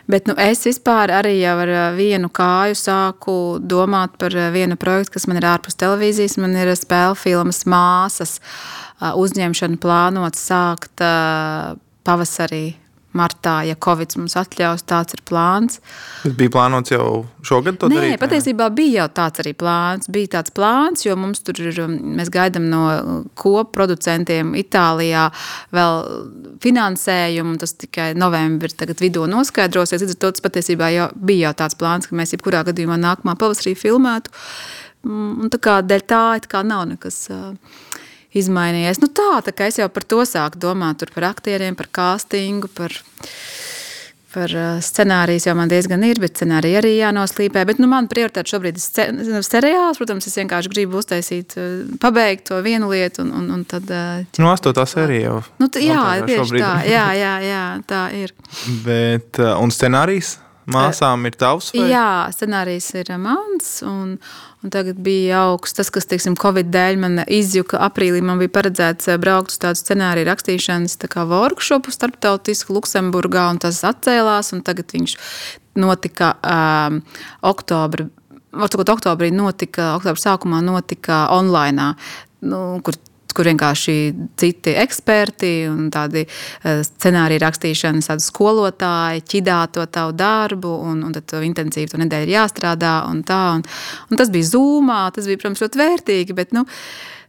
Bet nu, es vispār arī ar eh, vienu kāju sāku domāt par vienu projektu, kas man ir ārpus televīzijas. Man ir spēļu filmas māsas uzņemšana plānota sākt pavasarī. Martā, ja Covid mums atļaus, tāds ir plāns. Tas bija plānots jau šogad Nē, darīt? patiesībā bija jau tāds arī plāns. Bija tāds plāns, jo mums tur ir, um, mēs gaidām no kopproducentiem Itālijā vēl finansējumu. Tas tikai novembrī vidū noskaidrosies. Līdz ar to tas patiesībā jau bija jau tāds plāns, ka mēs jebkurā gadījumā nākamā pavasarī filmētu. Mm, Un tā kā dēļ tā, it kā nav nekas. Uh, Izmainījies. Nu tā, tā kā es jau par to sāku domāt, tur par aktieriem, par castingu, par, par uh, scenāriju jau man diezgan ir, bet scenārija arī jānoslīpē. Bet nu, man prioritāte šobrīd ir seriāls. Protams, es vienkārši gribu uztaisīt, uh, pabeigt to vienu lietu un, un, un tad. uh, Nu, astotā sērija jau. Nu, t, jā, tieši tā. Jā, jā, jā, tā ir. Bet, un scenārijs māsām ir tavs? vai? Jā, scenārijs ir mans. Un, un tagad bija augsts tas, kas, teiksim, Covid dēļ man izjuka. Aprīlī man bija paredzēts eh, braukt uz tādu scenāriju rakstīšanas tā kā workshopu starptautisku Luksemburgā, un tas atcēlās. un Tagad viņš notika um, oktobra. Varbūt oktobrī notika, oktobra sākumā notika online, nu, kur kur vienkārši citi eksperti un tādi scenāriju rakstīšanas skolotāji ķidā to tavu darbu, un, un tad to intensīvi to nedēļu ir jāstrādā. Un tā, un, un tas bija zūmā, tas bija, protams, ļoti vērtīgi. Bet, nu,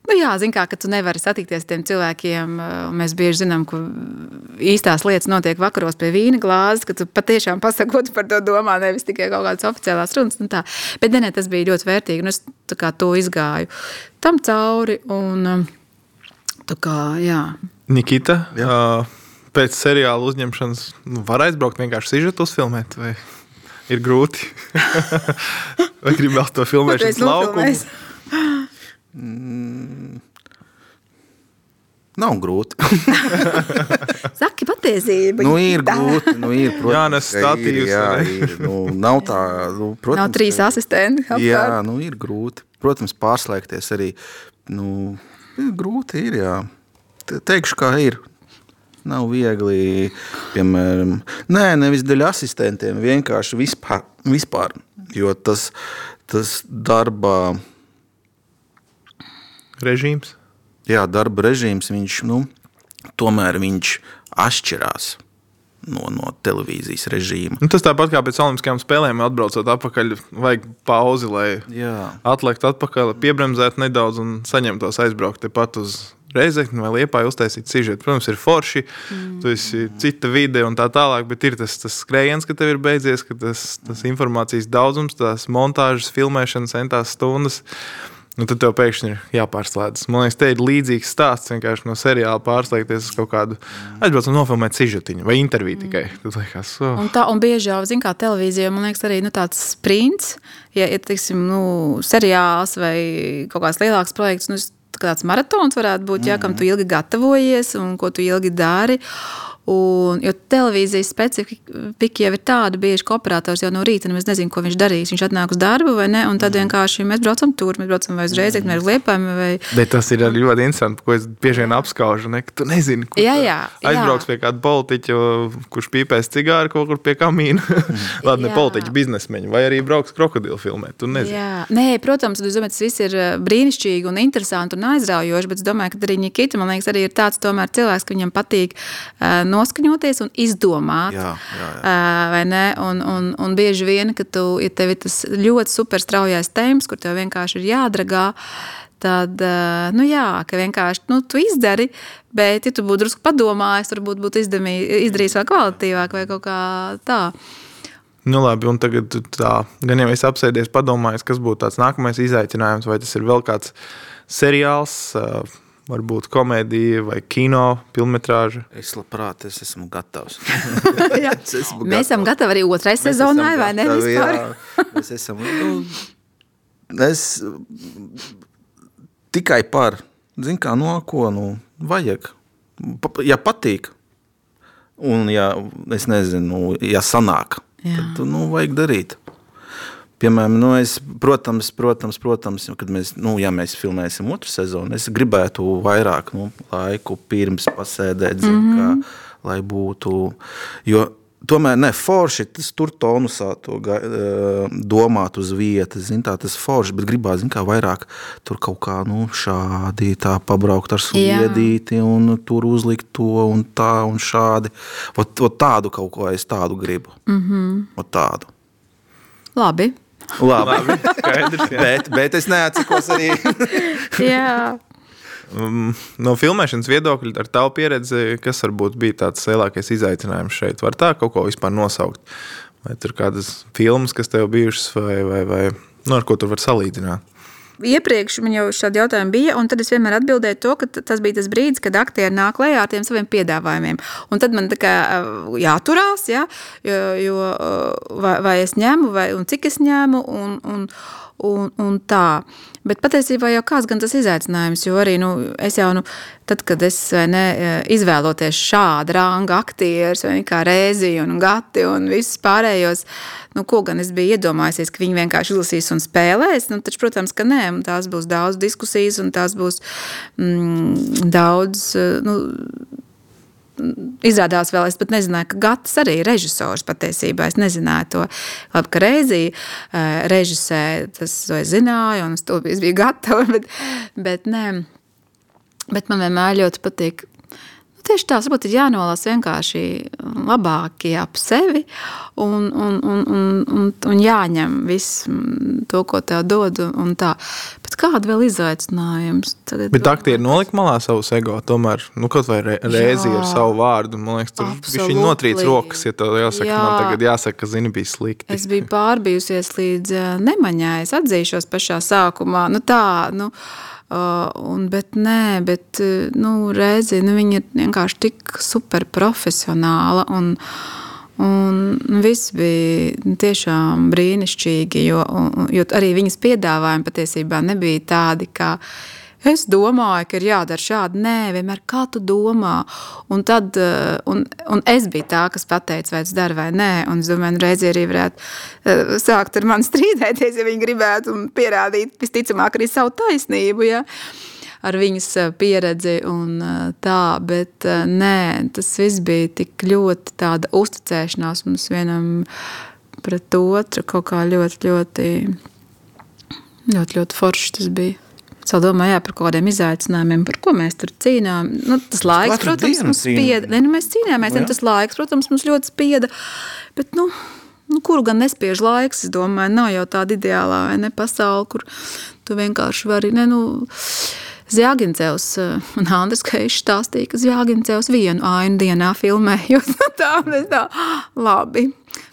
Nu, jā, zināmā mērā, ka tu nevari satikties ar tiem cilvēkiem. Mēs bieži zinām, ka īstās lietas notiek vakaros pie vīna glāzes, ka tu patiešām pasakot par to domā, nevis tikai kaut kādas oficiālās runas. Tā. Bet ne, tas bija ļoti vērtīgi, es to izgāju tam cauri. Un, kā, jā. Nikita, jā. pēc seriāla uzņemšanas nu, var aizbraukt vienkārši sižetu uzfilmēt? Vai? Ir grūti. Vai gribi vēl to filmēšanas laukumu? Mm. Nav grūti. Saki patiesību. Nu, ir grūti. Nu, ir, protams, jā, nes statīvs. Jā, ir, nu, nav tā. Nu, protams, nav trīs asistenti. Apkārt. Jā, nu, ir grūti. Protams, pārslēgties arī. Nu, grūti ir, jā. Teikšu, kā ir. Nav viegli, piemēram, nē, nevis dēļ asistentiem, vienkārši vispār. vispār jo tas, tas darbā režīms? Jā, darba režīms, viņš, nu, tomēr viņš atšķirās. No, no televīzijas režīma. Nu, tas tāpat kā pēc Olimpiskajām spēlēm, atbraucot atpakaļ, vajag pauzi, lai atliektu atpakaļ, piebremzētu nedaudz un saņemtos aizbraukt tepat uz Reizekni vai Liepāju uztaisīt sižetu. Protams, ir forši, mm. tu esi cita vide un tā tālāk, bet ir tas, tas skrējiens, ka tev ir beidzies, ka tas, tas informācijas daudzums, tās montāžas, filmēšanas, centās stundas. Nu, tad tev pēkšņi ir jāpārslēdzas. Man liekas, te ir līdzīgs stāsts. Vienkārši no seriāla pārslēgties uz kaut kādu aizbraucu un nofilmēt sižetiņu vai interviju tikai. Tad liekas, oh. Un tā, un bieži jau, zin kā televīzijā, man liekas, arī nu, tāds sprints, ja ir, teiksim, nu, seriāls vai kaut kāds lielāks projekts, nu, tāds maratons varētu būt, mm ja, kam tu ilgi gatavojies un ko tu ilgi dari. Un, jo televīzijas specifika jau ir tāda, bieži ka operators jau no rīta nemaz nezina, ko viņš darīs. Viņš atnāk uz darbu vai ne, un tad mm. vienkārši mēs braucam tur, mēs braucam vai uz reizēm, vai uz liepām. Vai... Bet tas ir ļoti interesanti, ko es bieži vien apskaužu. Ne, tu nezini, kur jā, jā, aizbrauks jā. pie kāda politiķa, kurš pīpēs cigāru kaut kur pie kamīna. Labi, ne politiķa, biznesmeņa, vai arī brauks krokodilu filmēt. Nē, protams, domāju, tas viss ir eh, brīnišķīgi un interesanti un aizraujoši, bet es domāju, ka arī Nikita, man liekas, arī ir tāds tomēr cilvēks, ka viņam patīk uh, noskaņoties un izdomāt. Jā, jā, jā. Un, un, un bieži vien, kad tu, ja tev ir tas ļoti superstraujais temps, kur tev vienkārši ir jādragā, tad, nu jā, ka vienkārši nu, tu izdari, bet, ja tu būtu drusku padomājis, varbūt būtu izdarījis vēl kvalitīvāk vai kaut kā tā. Nu, labi, un tagad tā, gan jau es apsēdies, padomājis, kas būtu tāds nākamais izaicinājums, vai tas ir vēl kāds seriāls, varbūt komēdija vai kino, filmas. Es labprāt, es esmu gatavs. es esmu mēs esam gatavi arī otrai sezonai, vai ne? Gatavi, jā, mēs esam. Nu, es tikai par, zinu, kā no ko nu, vajag. Ja patīk, un ja es nezinu, ja sanāk, jā. tad nu, vajag darīt. Piemēram, nu es, protams, protams, protams kad mēs, nu, ja mēs filmēsim otru sezonu, es gribētu vairāk nu, laiku pirms pasēdēt, zin, mm -hmm. kā, lai būtu. Jo tomēr ne forši tas tur tonusā to ga, domāt uz vietas, zin, tā, tas forši, bet gribās, zin, kā vairāk tur kaut kā nu, šādi tā pabraukt ar sliedīti Jā. un tur uzlikt to un tā un šādi. Ot, ot tādu kaut ko es tādu gribu. Mm -hmm. Ot tādu. Labi. Labi, Labi skaidrs, bet, bet es neatsakos arī. jā. Um, no filmēšanas viedokļa, ar tavu pieredzi, kas varbūt bija tāds lielākais izaicinājums šeit? Var tā kaut ko vispār nosaukt? Vai tur kādas filmas, kas tev bijušas, vai, vai, vai nu, ar ko tur var salīdzināt? Iepriekš man jau šādi jautājumi bija, un tad es vienmēr atbildēju to, ka tas bija tas brīdis, kad aktieri nāk lejā ar tiem saviem piedāvājumiem. Un tad man tā kā jāturās, ja, jo, jo vai, vai es ņemu, vai cik es ņemu, un, un, un, un tā. Bet patiesībā jau kāds gan tas izaicinājums, jo arī nu, es jau, nu, tad, kad es ne, izvēloties šādu ranga aktierus, vai kā Rēzi un Gati un visus pārējos, nu, ko gan es biju iedomājies, ka viņi vienkārši izlasīs un spēlēs, nu, taču, protams, ka nē, tās būs daudz diskusijas un tās būs mm, daudz, nu, Izrādās, vēl es pat nezināju, ka Gatis arī ir režisors patiesībā. Es nezināju to. Labi, ka reizī uh, režisē, tas es zināju, un es to biju gatava, bet, bet nē. Bet man vienmēr ļoti patīk. nu, Tieši tā, varbūt ir jānolasa vienkārši labākie ap sevi un, un, un, un, un, un jāņem viss mm, to, ko tev dod. un tā. Bet kāda vēl izaicinājums? Tagad Bet aktieri nolika malā savus ego. Tomēr, nu, kaut vai re- reizi Jā. ar savu vārdu, man liekas, tur Absolutely. notrīc rokas, ja tev jāsaka, Jā. man tagad jāsaka, ka zini, bija slikti. Es biju pārbijusies līdz eh, nemaņai. Es atzīšos pašā sākumā. Nu, tā, nu, uh, un, bet nē, bet eh, nu, reizi nu, viņa ir vienkārši tik super profesionāla. Un, Un viss bija tiešām brīnišķīgi, jo, jo arī viņas piedāvājumi patiesībā nebija tādi, kā es domāju, ka ir jādara šādi. Nē, vienmēr kā tu domā. Un, tad, eh, un, un es biju tā, kas pateica, vai es daru vai nē. Un es domāju, reizē arī varētu eh, sākt ar mani strīdēties, ja viņi gribētu pierādīt visticamāk arī savu taisnību. Ja? Ar viņas eh, pieredzi un eh, tā, bet eh, nē, tas viss bija tik ļoti tāda uzticēšanās mums vienam pret otru, kaut kā ļoti, ļoti, ļoti, ļoti forši tas bija. Es domāju jā, par kādiem izaicinājumiem, par ko mēs tur cīnījāmies. Nu, tas laiks, Katru protams, mums spieda. Ne, nu, mēs cīnījāmies, un tas laiks, protams, mums ļoti spieda. Bet, nu, nu, kuru gan nespiež laiks? Es domāju, nav jau tāda ideālā vai ne pasaule, kur tu vienkārši vari. Ne, nu, Zjāgincevs un Andris Keišs stāstīja, ka Zjāgincevs vienu ainu dienā filmējot. Tā mēs tā, labi.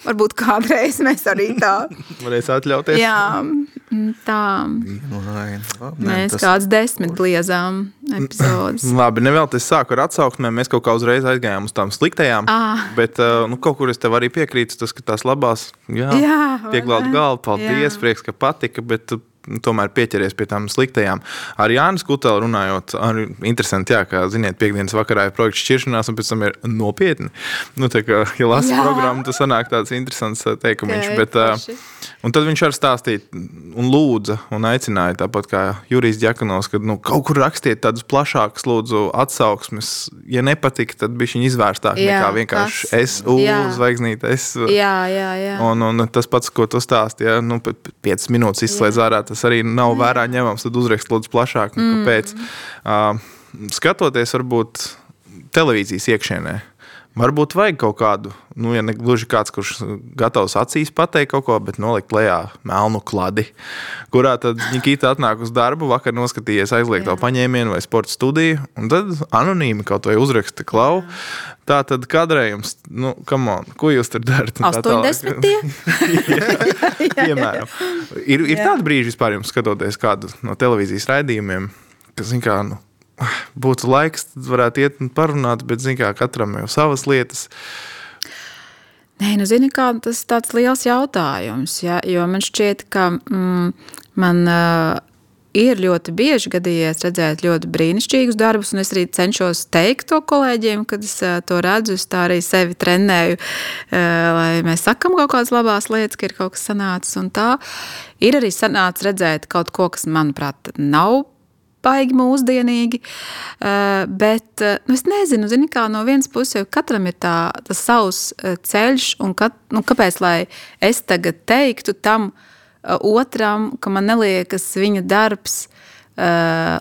Varbūt kādreiz mēs arī tā. Varēs atļauties. Jā, mm, tā. Labi, nē, Mēs tas- kāds desmit bliezām epizodes. Labi, nevēl es sāku ar atsauksmēm. Mēs kaut kā uzreiz aizgājām uz tām sliktajām. Ah. Bet uh, nu, kaut kur es tev arī piekrītu, tas, ka tās labās, jā, Jā, vai pieglābt ne? galvu, paldies, Jā. prieks, ka patika. Bet, nu, Tomēr pieķeries pie tām sliktajām. Ar Jānis Kutelu runājot, arī interesanti, jā, ka, ziniet, piekdienas vakarā ir projekts šķiršanās, un pēc tam ir nopietni. Nu, tā kā, ja lasa programmu, tas sanāk tāds interesants uh, teikumiņš. Ok, Bet, uh, forši. un tad viņš arī stāstīja un lūdza un aicināja, tāpat kā Jurijs Džekanovs, ka nu, kaut kur rakstiet tādus plašākus, lūdzu, atsauksmes. Ja nepatika, tad bija viņa izvērstāk Jā, nekā vienkārši kas? SU Jā. zvaigznīte. Es, Jā, jā, jā. Un, un tas pats, ko tu stāstīji, ja nu, 5 minūtes izslēdz ārā, tas arī nav vērā ņemams. Tad uzrakst lūdzu plašāk, nu, kāpēc. Uh, skatoties, varbūt televīzijas iekšienē. Varbūt vajag kaut kādu, nu, ja ne gluži kāds, kurš gatavs acīs pateikt kaut ko, bet nolikt lejā melnu kladi, kurā tad Nikita atnāk uz darbu, vakar noskatījies aizliegto paņēmienu vai sporta studiju, un tad anonīmi kaut vai uzraksta klau. Tā tad kadrējums, nu, come on, ko jūs tur darat? Un tā tālāk. 80. Piemēram, ir, ir tādi brīži, vispār, jums skatoties kādu no televīzijas raidījumiem, kas zin kā, nu, būtu laiks, tad varētu iet un parunāt, bet zin kā, katram jau savas lietas. Nē, nu, zini, kā, tas ir tāds liels jautājums. Ja? Jo man šķiet, ka mm, man uh, ir ļoti bieži gadījies redzēt ļoti brīnišķīgus darbus, un es arī cenšos teikt to kolēģiem, kad es uh, to redzu. Es tā arī sevi trenēju, uh, lai mēs sakām kaut kādas labas lietas, ka ir kaut kas sanācis. Ir arī sanācis redzēt kaut ko, kas, manuprāt, nav baigi mūsdienīgi. eh, Bet eh, nu, es nezinu, zini, kā no vienas puses jau katram ir tā, tas savs eh, ceļš, un kat, nu, kāpēc lai es tagad teiktu tam otram, ka man neliekas viņa darbs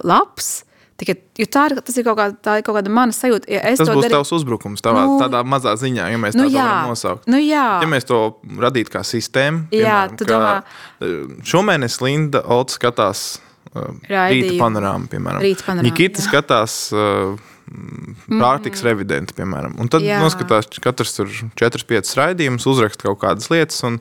labs. Tikai, jo tā ir, tas ir kaut, kā, tā ir kaut kāda mana sajūta. Ja Tas to būs daru- tavs uzbrukums tavā, Nu, tādā mazā ziņā, ja mēs nu tā jā, varam nosaukt. nu jā. Ja mēs to radītu kā sistēmu, Jā, piemēram, domā- šomēnes Linda Olds skatās uh, rīta panorāmu, piemēram. Rīta panorāmu, Nikita jā. skatās uh, pārtiks revidenti, piemēram. Un tad Jā. noskatās katrs tur 4-5 raidījumus, uzraksta kaut kādas lietas, un,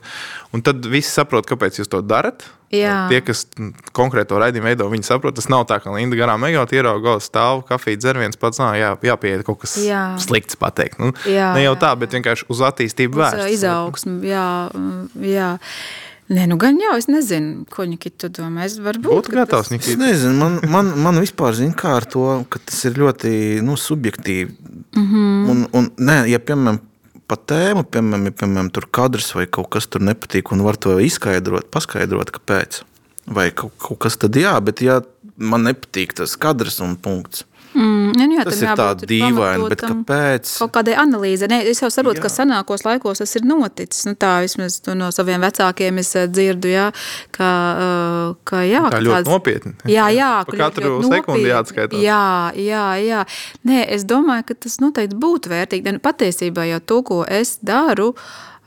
un tad visi saprot, kāpēc jūs to darat. Jā. Tie, kas mm, konkrēto raidījumu veido, viņi saprot, tas nav tā, ka Linda garām ejot, galvas stāvu, kafiju dzer viens pats, nā, jā, jāpieiet kaut kas Jā. slikts pateikt. Nu, Jā, ne jau jā, tā, bet vienkārši uz attīstību Uz vērsts. izaugsmu, jā, mm, jā. Nē, nu gan jau, es nezinu, ko Nikita domā. Es varbūt, Būtu ka gatavs, tas- Es nezinu, man, man, man vispār zina, kā ar to, ka tas ir ļoti nu, subjektīvi. Mm Mhm. -hmm. un, un, nē, ja, piemēram, pa tēmu, piemēram, ja, piemēram, tur kadrs vai kaut kas tur nepatīk, un var to izskaidrot, paskaidrot, kāpēc. Vai kaut, kaut kas tad jā, bet ja man nepatīk tas kadrs un punkts. Mm, jā, jā, Tas ir tā dīvaini, bet kāpēc? Kaut kādai analīzē. Ne, es jau saprotu, Jā. ka senākos laikos tas ir noticis. Nu, tā vismaz no saviem vecākiem es eh, dzirdu, jā, ka, eh, ka jā, Tā ļoti tāds- nopietni. Jā, jā, Pa katru ļoti sekundi jāatskaitās. Jā, jā, jā. Nē, es domāju, ka tas noteikti būtu vērtīgi. Nu, Patiesībā jau to, ko es daru,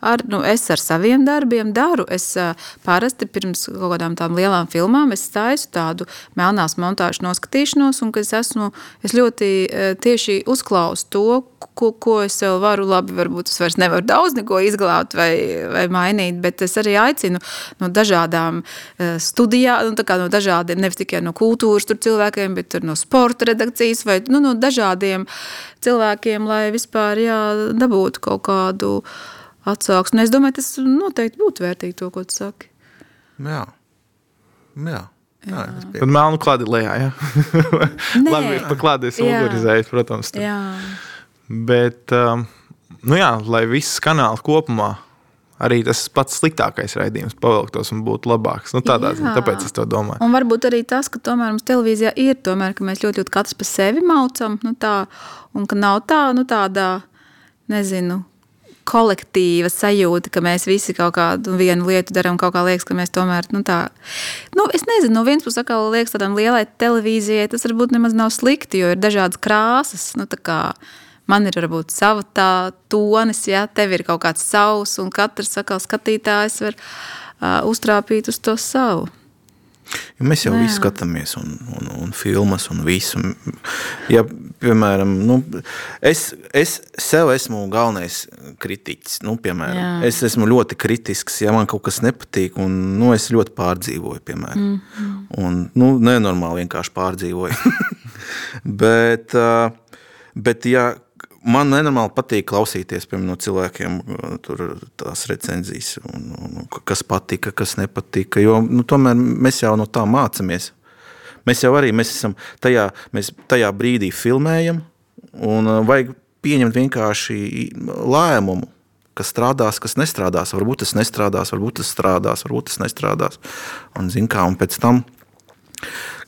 ar, nu, es ar saviem darbiem daru. Es uh, parasti pirms kaut kādām tām lielām filmām es taisu tādu melnās montāžu noskatīšanos, un es esmu, es ļoti uh, tieši uzklausu to, ko, ko es vēl varu, labi, varbūt es vairs nevaru daudz neko izglābt vai, vai mainīt, bet es arī aicinu no dažādām uh, studijām, nu, tā kā no dažādiem, nevis tikai no kultūras tur cilvēkiem, bet tur no sporta redakcijas vai nu, no dažādiem cilvēkiem, lai vispār jā, dabūtu kaut kādu atsauksmi. Es domāju, tas noteikti būtu vērtīgi to, ko tu saki. Jā, jā. jā. Tad melnu klādi lejā. Ja? Nē. Labi, pa klādi es Jā. vulgarizēju, protams. tur. Jā. Bet, um, nu jā, lai viss kanāls kopumā, arī tas pats sliktākais raidījums pavilktos un būtu labāks. Nu, tādā, ziņā, Jā. tāpēc es to domāju. Un varbūt arī tas, ka tomēr mums televīzijā ir, tomēr, ka mēs ļoti, ļoti katrs pa sevi maucam, nu tā, un ka nav tā, nu tādā, nezinu, kolektīva sajūta, ka mēs visi kaut kādu vienu lietu darām, kaut kā liekas, ka mēs tomēr, nu tā, nu es nezinu, no vienas puses atkal liekas tādam lielai televīzijai, tas varbūt nemaz nav slikti, jo ir dažādas krāsas, nu kā man ir varbūt sava tā tonis, ja, tev ir kaut kāds savs, un katrs atkal skatītājs var uh, uztrāpīt uz to savu. Jo mēs jau Nu, visu skatāmies, un, un, un filmas, un visu. Ja, piemēram, nu, es, es sev esmu galvenais kritiķis. Nu, piemēram, Jā. es esmu ļoti kritisks, ja man kaut kas nepatīk, un nu, es ļoti pārdzīvoju. Piemēram. Mm. -hmm. un, nu, nenormāli vienkārši pārdzīvoju. bet, uh, bet, ja man nenormāli patīk klausīties piemēram, no cilvēkiem uh, tur, tās recenzijas, un, un, kas patika, kas nepatika. Jo nu, tomēr mēs jau no tā mācāmies. Mēs jau arī mēs esam tajā, mēs tajā brīdī filmējam, un uh, vajag pieņemt vienkārši lēmumu. Kas strādās, kas nestrādās. Varbūt tas nestrādās, varbūt tas strādās, varbūt tas nestrādās. Un, kā, un pēc tam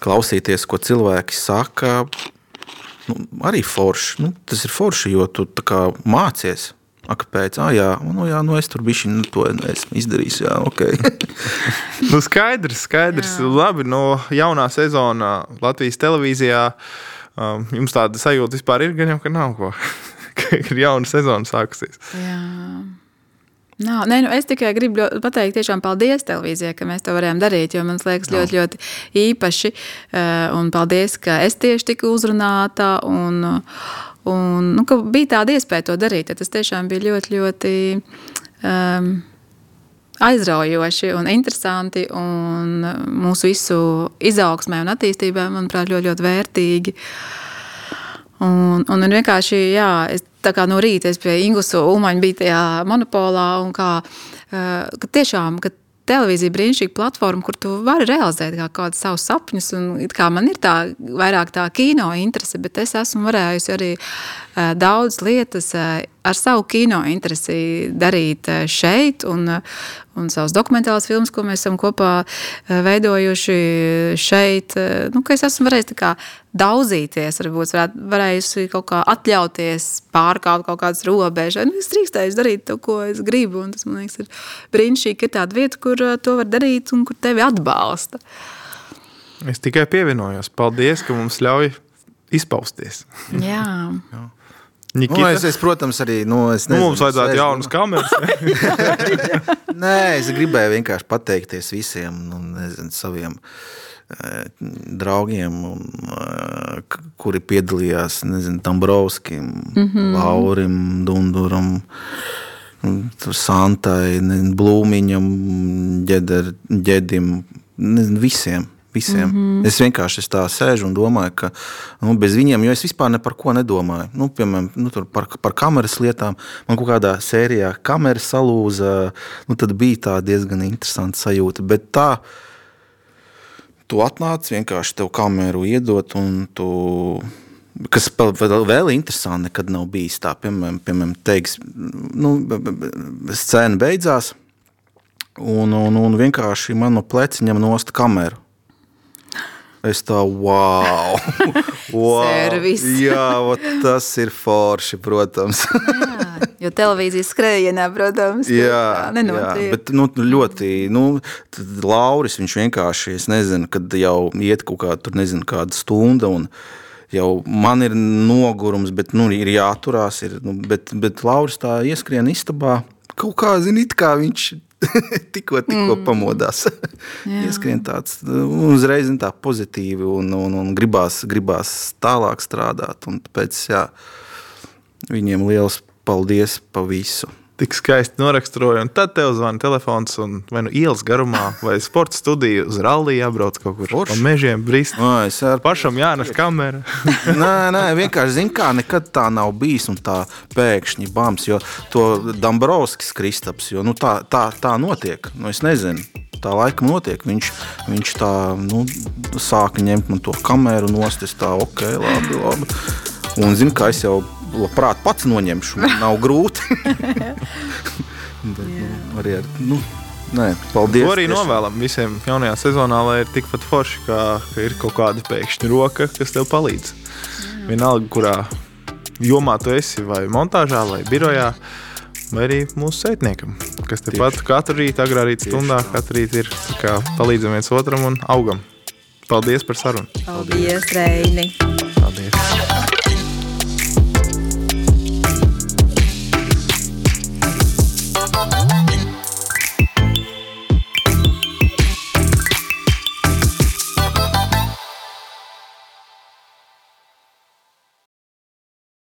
klausīties, ko cilvēki saka, nu, arī forši. Nu, tas ir forši, jo tu tā kā mācies. A, kāpēc? Ah, jā, nu, jā, nu es tur biju nu, to esmu izdarījis. Jā, okay. Nu, skaidrs, skaidrs. Jā. Labi, no jaunā sezonā Latvijas televīzijā um, jums tāda sajūta vispār ir, gan jau, ka nav ko. Ka ir jauna sezona sākusies. Jā. Nav, nē, nu es tikai gribu pateikt, tiešām paldies televīzijai, ka mēs to varējām darīt. Jo man liekas, ļoti, ļoti īpaši. eh, Un paldies, ka es tieši tiku uzrunāta. Un, un, nu, bija tāda iespēja to darīt. Tas tiešām bija ļoti, ļoti um, aizraujoši un interesanti. Un mūsu visu izaugsmē un attīstībā, manuprāt, ļoti, ļoti vērtīgi. Un, un, un vienkārši, jā, es tā kā no rīta es pie Ingūnas Umaņa biju tajā monopolā, un kā, eh, ka tiešām, ka televīzija brīnišķīga platforma, kur tu vari realizēt kā kādus savus sapņus. Un, kā man ir tā vairāk tā kino interese, bet es esmu varējusi arī uh, daudz lietas uh, ar savu kino interesi darīt uh, šeit, un, uh, un savus dokumentālus filmus, ko mēs esam kopā uh, veidojuši šeit. Nu, es esmu varējis daudzīties, varbūt varējusi kaut kā atļauties pārkāpt kaut kādas robežas. Nu, es drīkstēju darīt to, ko es gribu. un Tas man liekas, ir brīnišķīgi, ka ir tāda vieta, kur to var darīt un kur tevi atbalsta. Es tikai pievienojos. Paldies, ka mums ļauj izpausties. Jā, Nikita, Nu, es, es, protams, arī. Nu, es nu, nezinu, mums vajadzētu es- jaunas kameras. Nē, es gribēju vienkārši pateikties visiem nu, nezinu, saviem eh, draugiem, un, eh, kuri piedalījās nezinu, Dombrovskim, mm -hmm. Laurim, Dunduram. Santai, Blūmiņam, ģedim, nezinu, visiem. Visiem. Mm -hmm. Es vienkārši es tā sēžu un domāju, ka nu, bez viņiem, jo es vispār ne par ko nedomāju. Nu, piemēram, nu, par, par kameras lietām. Man kaut kādā sērijā kamera salūza. Nu, tad bija tā diezgan interesanta sajūta. Bet tā, tu atnāc vienkārši tev kameru iedot, un tu Kas vēl, interesanti, nekad nav bijis tā, piemēram, piemēram teiks, nu, scēna beidzās, un, un, un vienkārši man no pleciņiem nost kameru. Es tā, wow! wow. Servis. Jā, tas ir forši, protams. Jā, jo televīzijas skrējienā, protams, jā, tā nenotiek. jā, bet nu, ļoti, nu, Lauris, viņš vienkārši, es nezinu, kad jau iet kaut kā, tur nezinu, kāda stunda un jau man ir nogurums, bet, nu, ir jāturās, ir, nu, bet, bet Lauris tā ieskrien istabā, kaut kā, zini, kā viņš tikko, tikko mm. pamodās. Ieskrien tāds, uzreiz tā pozitīvi un, un, un gribās, gribās tālāk strādāt, un tāpēc, jā, viņiem liels paldies pa visu. Tik skaisti noraksturoja, un tad tev zvana telefons, un vai nu ielas garumā, vai sporta studija uz rallija jābrauc kaut kur Forši. pa mežiem, brīst. Nā, es ar Pašam jānes kamera. nē, nē, vienkārši zinu, kā nekad tā nav bijis. Un tā pēkšņi bams, jo to Dabrovskis Kristaps, jo nu, tā, tā, tā notiek. Nu, es nezinu. Tā laikam notiek. Viņš, viņš tā nu, sāka ņemt man to kameru nost. Es tā, ok, labi, labi. Un zinu, ka es jau labprāt pats noņemšu. Man nav grūti. Bet, nu, arī ar, nu, nē, paldies. To arī novēlam visiem jaunajā sezonā, lai ir tikpat forši, kā ka ir kaut kāda pēkšņa roka, kas tev palīdz. Vienalga, kurā jomā tu esi, vai montāžā, vai birojā, vai arī mūsu sētniekam, kas tepat katru rītu, agrā rīta stundā, katru rītu ir palīdzam viens otram un augam. Paldies par sarunu! Paldies, Reini! Paldies!